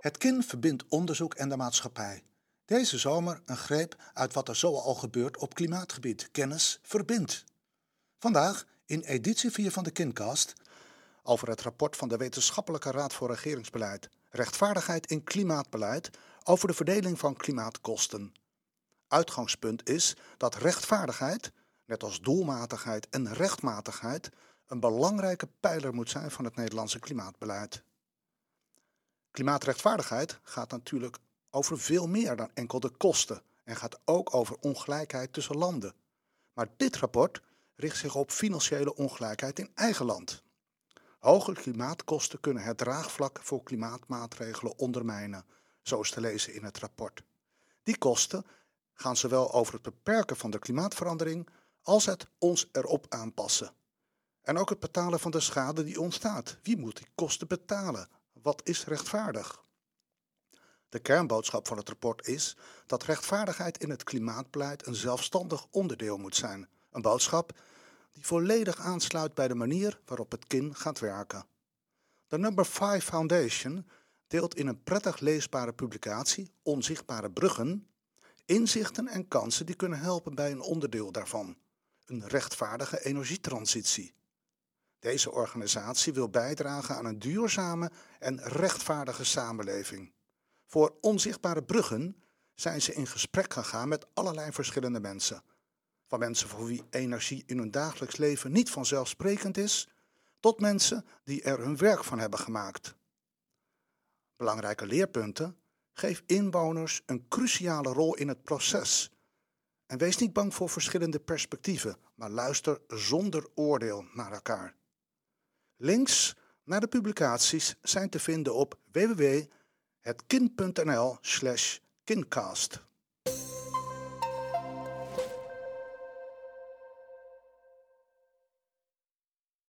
Het KIN verbindt onderzoek en de maatschappij. Deze zomer een greep uit wat er zo al gebeurt op klimaatgebied. Kennis verbindt. Vandaag in editie 4 van de KINcast over het rapport van de Wetenschappelijke Raad voor Regeringsbeleid. Rechtvaardigheid in klimaatbeleid over de verdeling van klimaatkosten. Uitgangspunt is dat rechtvaardigheid, net als doelmatigheid en rechtmatigheid, een belangrijke pijler moet zijn van het Nederlandse klimaatbeleid. Klimaatrechtvaardigheid gaat natuurlijk over veel meer dan enkel de kosten en gaat ook over ongelijkheid tussen landen. Maar dit rapport richt zich op financiële ongelijkheid in eigen land. Hoge klimaatkosten kunnen het draagvlak voor klimaatmaatregelen ondermijnen, zo is te lezen in het rapport. Die kosten gaan zowel over het beperken van de klimaatverandering als het ons erop aanpassen. En ook het betalen van de schade die ontstaat. Wie moet die kosten betalen? Wat is rechtvaardig? De kernboodschap van het rapport is dat rechtvaardigheid in het klimaatbeleid een zelfstandig onderdeel moet zijn. Een boodschap die volledig aansluit bij de manier waarop het KIN gaat werken. De Number 5 Foundation deelt in een prettig leesbare publicatie, Onzichtbare Bruggen, inzichten en kansen die kunnen helpen bij een onderdeel daarvan, een rechtvaardige energietransitie. Deze organisatie wil bijdragen aan een duurzame en rechtvaardige samenleving. Voor onzichtbare bruggen zijn ze in gesprek gegaan met allerlei verschillende mensen. Van mensen voor wie energie in hun dagelijks leven niet vanzelfsprekend is, tot mensen die er hun werk van hebben gemaakt. Belangrijke leerpunten. Geef inwoners een cruciale rol in het proces. En wees niet bang voor verschillende perspectieven, maar luister zonder oordeel naar elkaar. Links naar de publicaties zijn te vinden op www.hetkin.nl/kincast.